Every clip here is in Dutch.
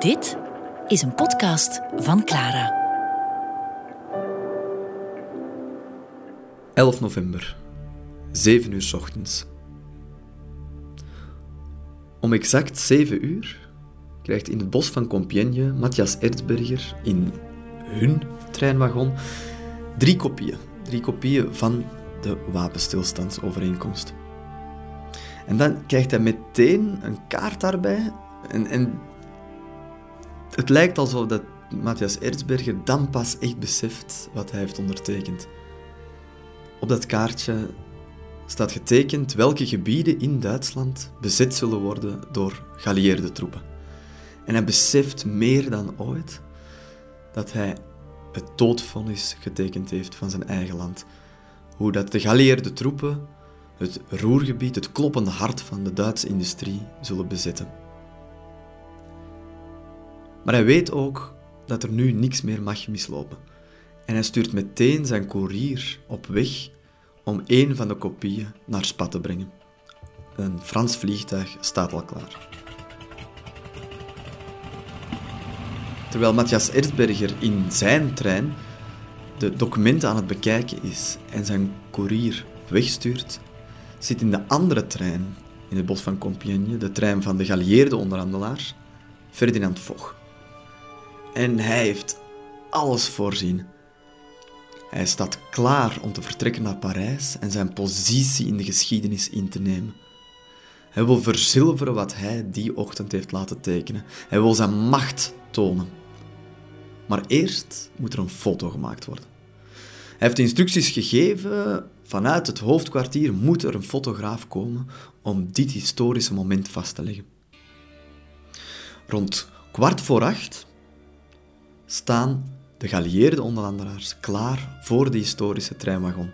Dit is een podcast van Clara. 11 november, 7 uur ochtends. Om exact 7 uur krijgt in het bos van Compiègne Matthias Erzberger in hun treinwagon drie kopieën. Drie kopieën van de wapenstilstandsovereenkomst. En dan krijgt hij meteen een kaart daarbij. En, en het lijkt alsof dat Matthias Erzberger dan pas echt beseft wat hij heeft ondertekend. Op dat kaartje staat getekend welke gebieden in Duitsland bezet zullen worden door geallieerde troepen. En hij beseft meer dan ooit dat hij het doodvonnis getekend heeft van zijn eigen land. Hoe dat de geallieerde troepen het roergebied, het kloppende hart van de Duitse industrie zullen bezetten. Maar hij weet ook dat er nu niks meer mag mislopen. En hij stuurt meteen zijn koerier op weg om één van de kopieën naar Spa te brengen. Een Frans vliegtuig staat al klaar. Terwijl Matthias Erzberger in zijn trein de documenten aan het bekijken is en zijn koerier wegstuurt, zit in de andere trein in het bos van Compiègne, de trein van de geallieerde onderhandelaar, Ferdinand Foch. En hij heeft alles voorzien. Hij staat klaar om te vertrekken naar Parijs en zijn positie in de geschiedenis in te nemen. Hij wil verzilveren wat hij die ochtend heeft laten tekenen. Hij wil zijn macht tonen. Maar eerst moet er een foto gemaakt worden. Hij heeft instructies gegeven, vanuit het hoofdkwartier moet er een fotograaf komen om dit historische moment vast te leggen. Rond kwart voor acht staan de geallieerde onderhandelaars klaar voor de historische treinwagon.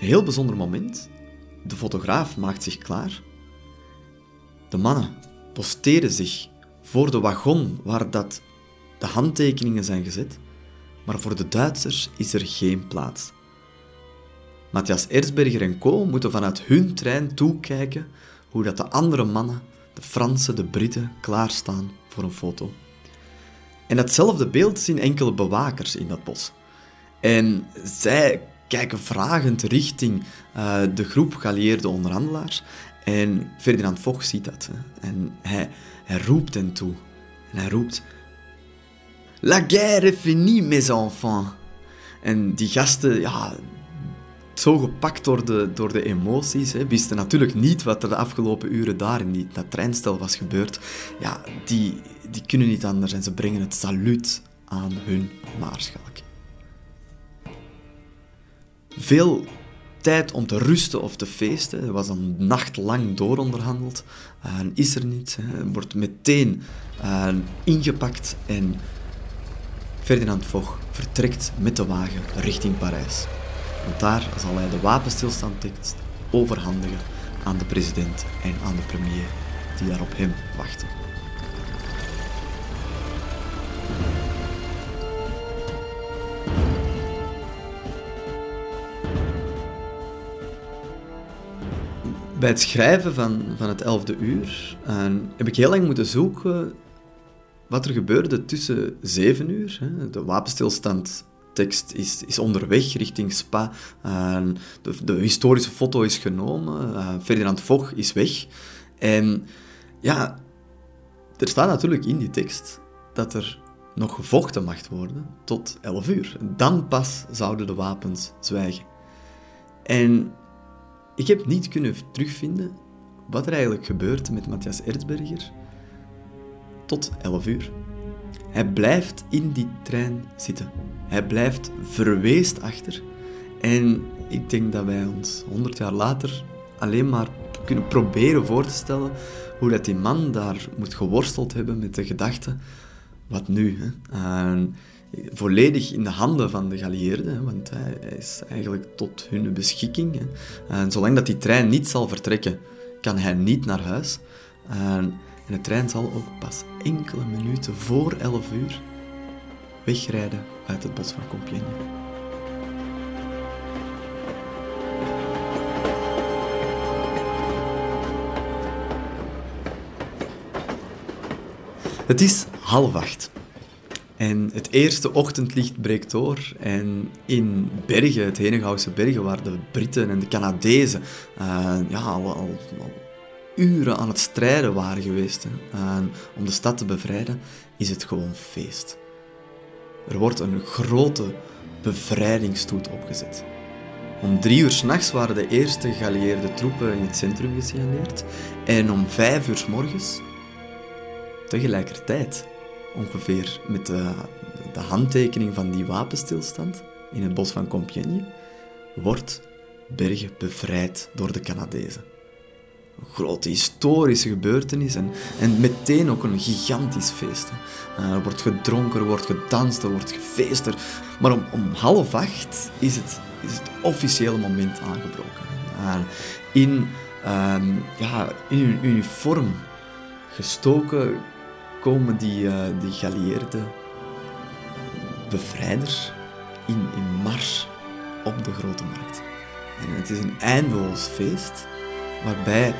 Een heel bijzonder moment. De fotograaf maakt zich klaar. De mannen posteren zich voor de wagon waar dat de handtekeningen zijn gezet, maar voor de Duitsers is er geen plaats. Matthias Erzberger en co. moeten vanuit hun trein toekijken hoe dat de andere mannen, de Fransen, de Britten, klaarstaan voor een foto. En datzelfde beeld zien enkele bewakers in dat bos. En zij kijken vragend richting uh, de groep geallieerde onderhandelaars. En Ferdinand Foch ziet dat. Hè. En hij, hij roept hen toe. En hij roept... La guerre est finie, mes enfants. En die gasten, ja, zo gepakt door de, door de emoties, hè, wisten natuurlijk niet wat er de afgelopen uren daar in dat treinstel was gebeurd. Ja, die, die kunnen niet anders en ze brengen het saluut aan hun maarschalk. Veel tijd om te rusten of te feesten. Er was een nacht lang dooronderhandeld. Uh, is er niet. Hè. wordt meteen uh, ingepakt en Ferdinand Foch vertrekt met de wagen richting Parijs. Want daar zal hij de wapenstilstandtekst overhandigen aan de president en aan de premier die daar op hem wachten. Bij het schrijven van, van het elfde uur uh, heb ik heel lang moeten zoeken wat er gebeurde tussen zeven uur. Hè. De wapenstilstandtekst is, is onderweg richting Spa. De, historische foto is genomen. Uh, Ferdinand Foch is weg. En ja, er staat natuurlijk in die tekst dat er nog gevochten mag worden tot 11 uur. Dan pas zouden de wapens zwijgen. En ik heb niet kunnen terugvinden wat er eigenlijk gebeurt met Matthias Erzberger tot 11 uur. Hij blijft in die trein zitten. Hij blijft verweest achter. En ik denk dat wij ons 100 jaar later alleen maar kunnen proberen voor te stellen hoe dat die man daar moet geworsteld hebben met de gedachte, wat nu? Hè? volledig in de handen van de geallieerden, want hij is eigenlijk tot hun beschikking. En zolang dat die trein niet zal vertrekken, kan hij niet naar huis. En de trein zal ook pas enkele minuten voor 11 uur wegrijden uit het bos van Compiègne. Het is half acht. En het eerste ochtendlicht breekt door. En in Bergen, het Henegouwse Bergen, waar de Britten en de Canadezen uh, ja, al, al, uren aan het strijden waren geweest uh, om de stad te bevrijden, is het gewoon feest. Er wordt een grote bevrijdingsstoet opgezet. Om drie uur s'nachts waren de eerste geallieerde troepen in het centrum gesignaleerd. En om vijf uur s morgens, tegelijkertijd, ongeveer met de, de handtekening van die wapenstilstand in het bos van Compiègne, wordt Bergen bevrijd door de Canadezen. Grote historische gebeurtenis en, en meteen ook een gigantisch feest. Uh, er wordt gedronken, er wordt gedanst, er wordt gefeest. Maar om, om half acht is het, is het officiële moment aangebroken. Uh, in, um, ja, in hun uniform gestoken komen die, uh, die geallieerde bevrijders in, in mars op de Grote Markt. En het is een eindeloos feest waarbij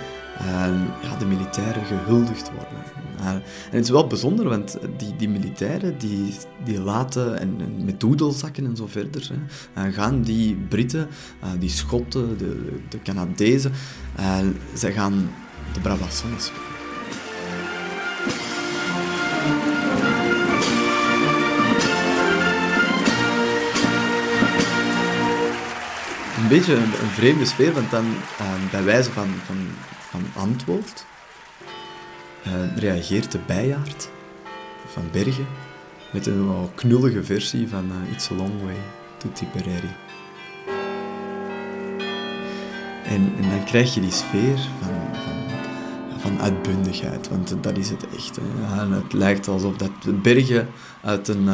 ja, de militairen gehuldigd worden. Uh, en het is wel bijzonder, want die, die militairen die, die laten, en, met doedelzakken en zo verder, hè, uh, gaan die Britten, die Schotten, de, de Canadezen, zij gaan de Brabazons spelen. Beetje een, een vreemde sfeer, want dan bij wijze van, van van antwoord uh, reageert de bijaard van Bergen met een wel knullige versie van uh, It's a Long Way to Tipperary. En, en, dan krijg je die sfeer van, van, van uitbundigheid, want dat is het echt. Hè. het lijkt alsof dat Bergen uit een,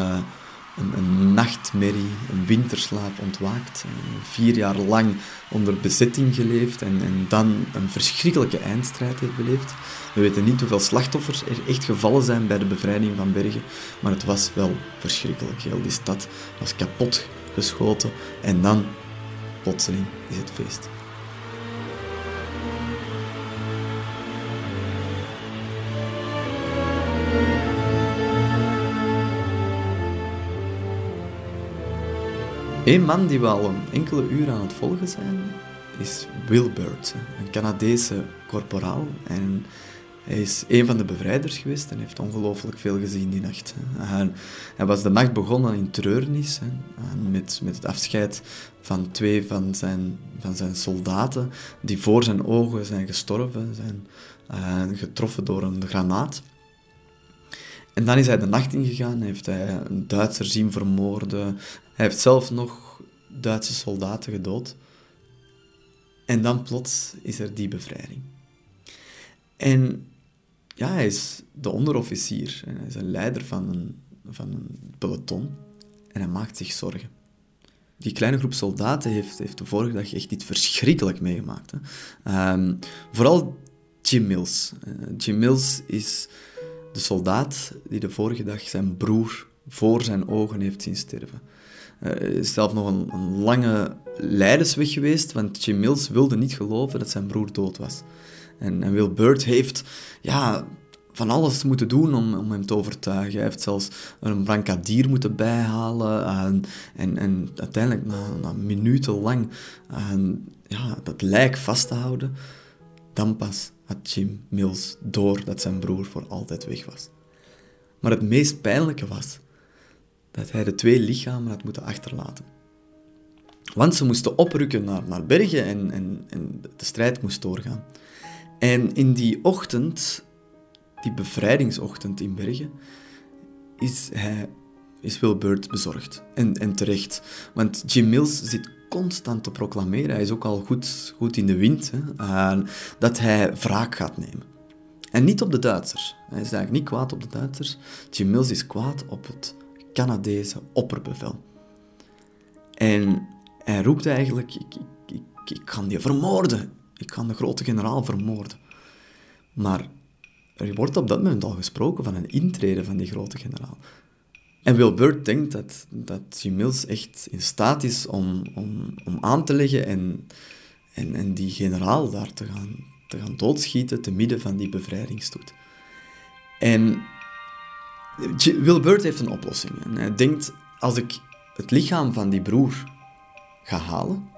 een, nachtmerrie, een winterslaap ontwaakt. Vier jaar lang onder bezetting geleefd en, en dan een verschrikkelijke eindstrijd heeft beleefd. We weten niet hoeveel slachtoffers er echt gevallen zijn bij de bevrijding van Bergen, maar het was wel verschrikkelijk. Heel die stad was kapot geschoten en dan, plotseling, is het feest. Eén man die we al een enkele uur aan het volgen zijn, is Wilbert, een Canadese korporaal. En hij is een van de bevrijders geweest en heeft ongelooflijk veel gezien die nacht. Hij was de nacht begonnen in treurnis, met, met het afscheid van twee van zijn, van zijn soldaten, die voor zijn ogen zijn gestorven, zijn uh, getroffen door een granaat. En dan is hij de nacht ingegaan, heeft hij een Duitser zien vermoorden. Hij heeft zelf nog Duitse soldaten gedood. En dan plots is er die bevrijding. En ja, hij is de onderofficier. En hij is een leider van een, van een peloton. En hij maakt zich zorgen. Die kleine groep soldaten heeft, heeft de vorige dag echt iets verschrikkelijk meegemaakt. Hè. Ehm, vooral Jim Mills. Uh, Jim Mills is de soldaat die de vorige dag zijn broer voor zijn ogen heeft zien sterven. Uh, is zelf nog een, een, lange leidersweg geweest, want Jim Mills wilde niet geloven dat zijn broer dood was. En, en Will Bird heeft ja, van alles moeten doen om, om hem te overtuigen. Hij heeft zelfs een brancadier moeten bijhalen en, en, en uiteindelijk na, minutenlang ja, dat lijk vast te houden, dan pas had Jim Mills door dat zijn broer voor altijd weg was. Maar het meest pijnlijke was dat hij de twee lichamen had moeten achterlaten. Want ze moesten oprukken naar, naar Bergen en, en, en de strijd moest doorgaan. En in die ochtend, die bevrijdingsochtend in Bergen, is, hij, is Will Bird bezorgd. En, en terecht. Want Jim Mills zit constant te proclameren, hij is ook al goed, goed in de wind, hè, dat hij wraak gaat nemen. En niet op de Duitsers. Hij is eigenlijk niet kwaad op de Duitsers. Jim is kwaad op het Canadese opperbevel. En hij roept eigenlijk, ik, ik, ik, ik kan die vermoorden. Ik kan de grote generaal vermoorden. Maar er wordt op dat moment al gesproken van een intrede van die grote generaal. En Will Bird denkt dat, dat Jim Mills echt in staat is om, om, om aan te leggen en, en, en die generaal daar te gaan, te gaan doodschieten te midden van die bevrijdingsstoet. En Wilbert heeft een oplossing. En hij denkt, als ik het lichaam van die broer ga halen,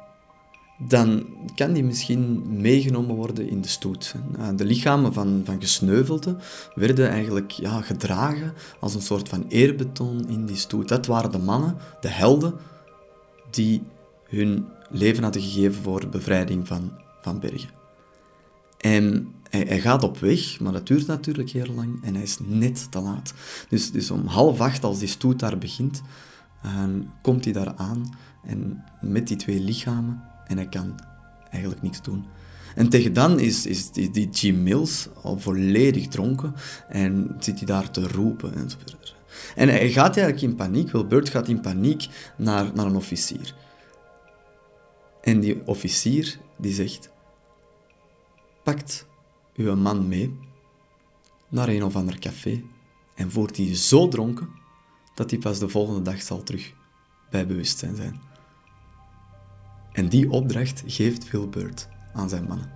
dan kan die misschien meegenomen worden in de stoet. De lichamen van, van gesneuvelden werden eigenlijk ja, gedragen als een soort van eerbetoon in die stoet. Dat waren de mannen, de helden, die hun leven hadden gegeven voor de bevrijding van, van Bergen. En hij, gaat op weg, maar dat duurt natuurlijk heel lang en hij is net te laat. Dus, dus om half acht, als die stoet daar begint, komt hij daar aan en met die twee lichamen en hij kan eigenlijk niks doen. En tegen dan is, is die, die Jim Mills al volledig dronken en zit hij daar te roepen enzovoort. En hij gaat eigenlijk in paniek, Wilbert gaat in paniek naar, naar een officier. En die officier die zegt, pakt uw man mee naar een of ander café en voert die zo dronken dat hij pas de volgende dag zal terug bij bewustzijn zijn. En die opdracht geeft Wilbert aan zijn mannen.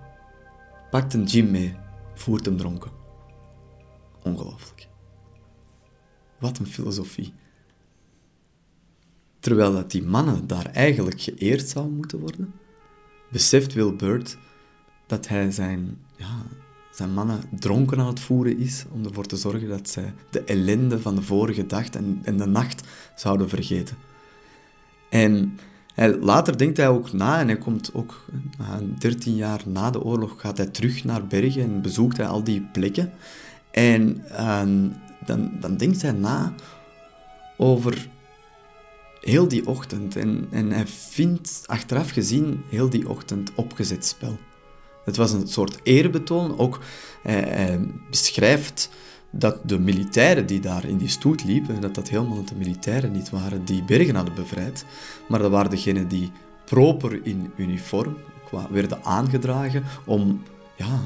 Pakt een Jim mee, voert hem dronken. Ongelooflijk. Wat een filosofie. Terwijl dat die mannen daar eigenlijk geëerd zouden moeten worden, beseft Wilbert dat hij zijn, ja, zijn mannen dronken aan het voeren is om ervoor te zorgen dat zij de ellende van de vorige dag en, en de nacht zouden vergeten. En hij, later denkt hij ook na en hij komt ook, 13 jaar na de oorlog, gaat hij terug naar Bergen en bezoekt hij al die plekken. En ehm, dan, dan denkt hij na over heel die ochtend. En, en hij vindt achteraf gezien heel die ochtend opgezet spel. Het was een soort eerbetoon. Ook hij, hij beschrijft dat de militairen die daar in die stoet liepen, dat dat helemaal de militairen niet waren die Bergen hadden bevrijd, maar dat waren degenen die proper in uniform werden aangedragen om ja,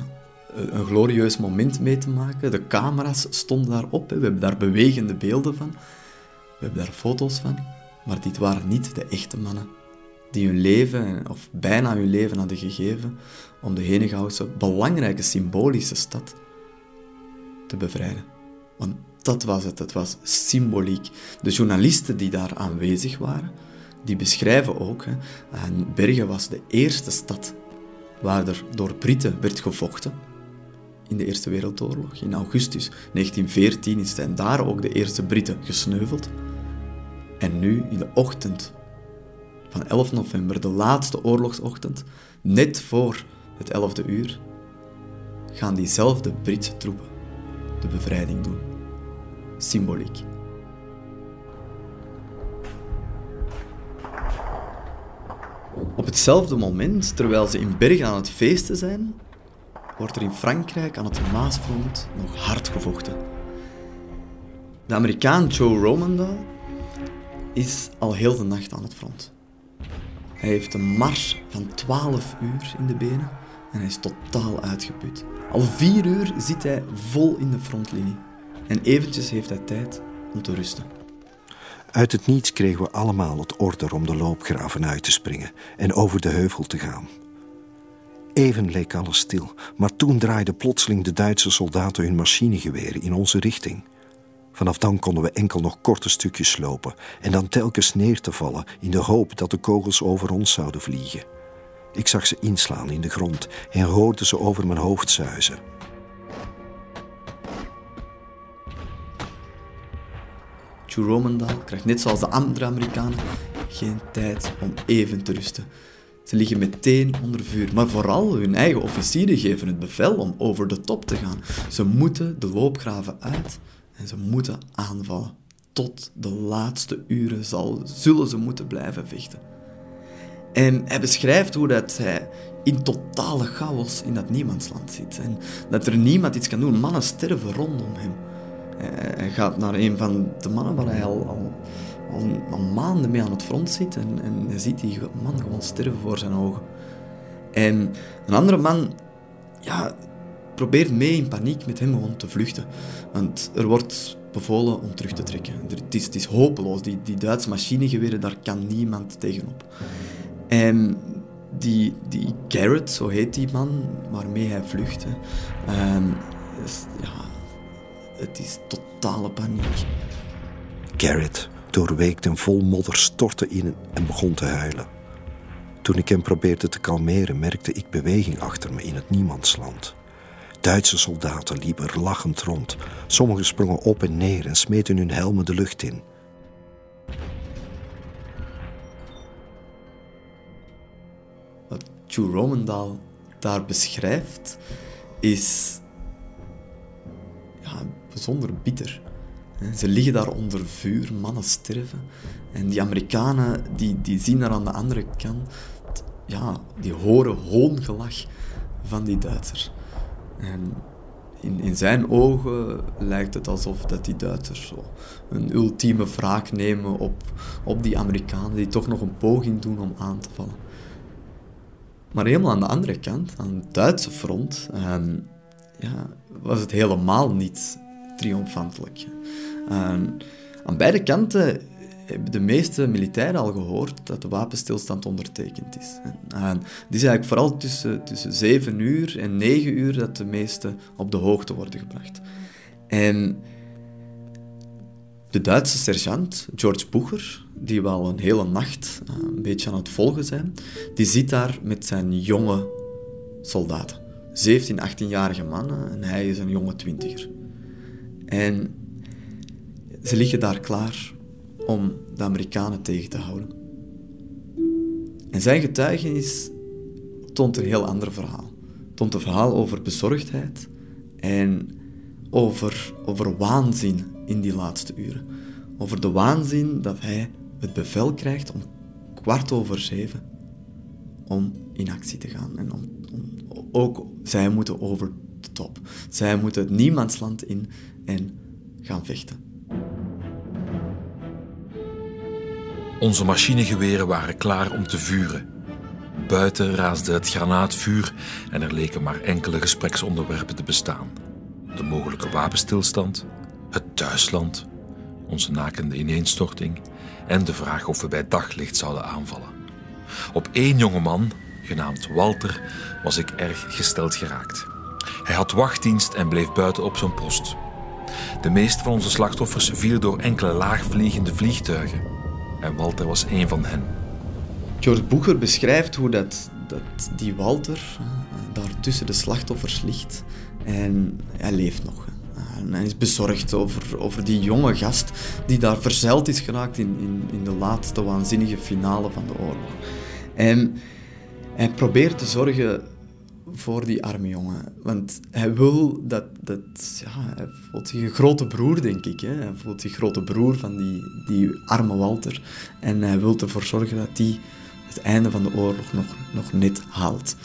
een glorieus moment mee te maken. De camera's stonden daarop, we hebben daar bewegende beelden van, we hebben daar foto's van, maar dit waren niet de echte mannen die hun leven, of bijna hun leven hadden gegeven, om de Henegouwse belangrijke symbolische stad te bevrijden. Want dat was het, het was symboliek. De journalisten die daar aanwezig waren, die beschrijven ook, hè, en Bergen was de eerste stad waar er door Britten werd gevochten in de Eerste Wereldoorlog. In augustus 1914 zijn daar ook de eerste Britten gesneuveld. En nu, in de ochtend van 11 november, de laatste oorlogsochtend, net voor het 11e uur, gaan diezelfde Britse troepen de bevrijding doen. Symboliek. Op hetzelfde moment, terwijl ze in Bergen aan het feesten zijn, wordt er in Frankrijk aan het Maasfront nog hard gevochten. De Amerikaan Joe Romandahl is al heel de nacht aan het front. Hij heeft een mars van 12 uur in de benen en hij is totaal uitgeput. Al vier uur zit hij vol in de frontlinie. En eventjes heeft hij tijd om te rusten. Uit het niets kregen we allemaal het order om de loopgraven uit te springen en over de heuvel te gaan. Even leek alles stil, maar toen draaiden plotseling de Duitse soldaten hun machinegeweren in onze richting. Vanaf dan konden we enkel nog korte stukjes lopen en dan telkens neer te vallen in de hoop dat de kogels over ons zouden vliegen. Ik zag ze inslaan in de grond en hoorde ze over mijn hoofd zuizen. Joe krijgt net zoals de andere Amerikanen geen tijd om even te rusten. Ze liggen meteen onder vuur, maar vooral hun eigen officieren geven het bevel om over de top te gaan. Ze moeten de loopgraven uit en ze moeten aanvallen. Tot de laatste uren zal, zullen ze moeten blijven vechten. En hij beschrijft hoe dat hij in totale chaos in dat niemandsland zit. En dat er niemand iets kan doen. Mannen sterven rondom hem. Hij gaat naar een van de mannen waar hij al, al, al, maanden mee aan het front zit. En, en hij ziet die man gewoon sterven voor zijn ogen. En een andere man ja, probeert mee in paniek met hem gewoon te vluchten. Want er wordt bevolen om terug te trekken. Het is, het is hopeloos. Die, die Duitse machinegeweren, daar kan niemand tegenop. En die, die Garrett, zo heet die man waarmee hij vluchtte, um, ja, Het is totale paniek. Garrett, doorweekt en vol modder, stortte in en begon te huilen. Toen ik hem probeerde te kalmeren, merkte ik beweging achter me in het niemandsland. Duitse soldaten liepen lachend rond. Sommigen sprongen op en neer en smeten hun helmen de lucht in. Wat Joe Romandaal daar beschrijft, is ja, bijzonder bitter. Ze liggen daar onder vuur, mannen sterven. En die Amerikanen die, die zien daar aan de andere kant, ja, die horen hoongelach van die Duitsers. En in, in zijn ogen lijkt het alsof dat die Duitsers zo een ultieme wraak nemen op, op die Amerikanen die toch nog een poging doen om aan te vallen. Maar helemaal aan de andere kant, aan het Duitse front, ehm, ja, was het helemaal niet triomfantelijk. En aan beide kanten hebben de meeste militairen al gehoord dat de wapenstilstand ondertekend is. En het is eigenlijk vooral tussen, tussen 7 uur en 9 uur dat de meesten op de hoogte worden gebracht. En de Duitse sergeant, George Bucher, die wel een hele nacht eh, een beetje aan het volgen zijn, die zit daar met zijn jonge soldaten. 17, 18-jarige mannen en hij is een jonge twintiger. En ze liggen daar klaar om de Amerikanen tegen te houden. En zijn getuigenis toont een heel ander verhaal. Toont een verhaal over bezorgdheid en over, over waanzin in die laatste uren. Over de waanzin dat hij het bevel krijgt om kwart over zeven om in actie te gaan. En om, om, ook zij moeten over de top. Zij moeten het niemandsland in en gaan vechten. Onze machinegeweren waren klaar om te vuren. Buiten raasde het granaatvuur en er leken maar enkele gespreksonderwerpen te bestaan. De mogelijke wapenstilstand, het thuisland, onze nakende ineenstorting en de vraag of we bij daglicht zouden aanvallen. Op één jongeman, genaamd Walter, was ik erg gesteld geraakt. Hij had wachtdienst en bleef buiten op zijn post. De meeste van onze slachtoffers vielen door enkele laagvliegende vliegtuigen. En Walter was één van hen. George Boeger beschrijft hoe dat, dat die Walter uh, daar tussen de slachtoffers ligt. En hij leeft nog. Hij is bezorgd over, over die jonge gast die daar verzeild is geraakt in, in, in de laatste waanzinnige finale van de oorlog. En hij probeert te zorgen voor die arme jongen. Want hij wil dat... dat ja, hij voelt zich een grote broer, denk ik. Hè? Hij voelt zich grote broer van die, die arme Walter. En hij wil ervoor zorgen dat hij het einde van de oorlog nog, nog net haalt.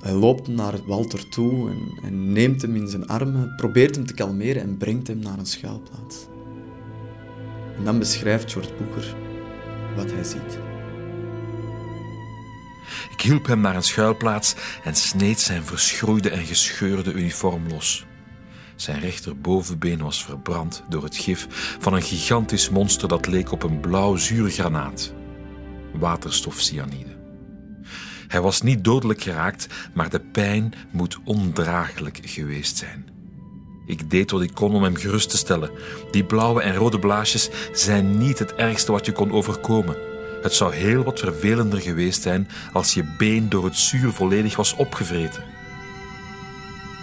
Hij, loopt naar Walter toe en, neemt hem in zijn armen, probeert hem te kalmeren en brengt hem naar een schuilplaats. En dan beschrijft George Boeker wat hij ziet. Ik hielp hem naar een schuilplaats en sneed zijn verschroeide en gescheurde uniform los. Zijn rechterbovenbeen was verbrand door het gif van een gigantisch monster dat leek op een blauw zuurgranaat. Waterstofcyanide. Hij was niet dodelijk geraakt, maar de pijn moet ondraaglijk geweest zijn. Ik deed wat ik kon om hem gerust te stellen. Die blauwe en rode blaasjes zijn niet het ergste wat je kon overkomen. Het zou heel wat vervelender geweest zijn als je been door het zuur volledig was opgevreten.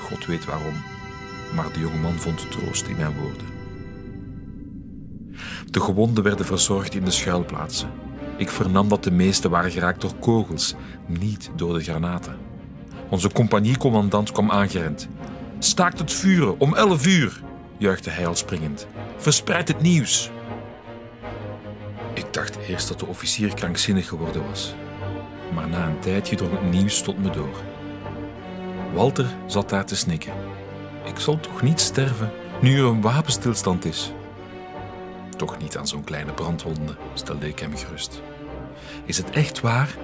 God weet waarom, maar de jonge man vond troost in mijn woorden. De gewonden werden verzorgd in de schuilplaatsen. Ik vernam dat de meesten waren geraakt door kogels, niet door de granaten. Onze compagniecommandant kwam aangerend. Staakt het vuren om elf uur, juichte hij al springend. Verspreid het nieuws. Ik dacht eerst dat de officier krankzinnig geworden was. Maar na een tijdje drong het nieuws tot me door. Walter zat daar te snikken. Ik zal toch niet sterven nu er een wapenstilstand is? Toch niet aan zo'n kleine brandwonde, stelde ik hem gerust. Is het echt waar?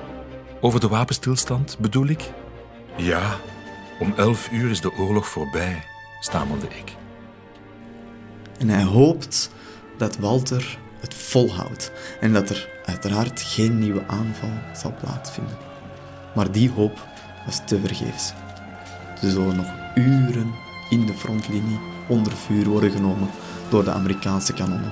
Over de wapenstilstand bedoel ik? Ja, om elf uur is de oorlog voorbij, stamelde ik. En hij hoopt dat Walter het volhoudt en dat er uiteraard geen nieuwe aanval zal plaatsvinden. Maar die hoop was tevergeefs. Ze zullen nog uren in de frontlinie onder vuur worden genomen door de Amerikaanse kanonnen.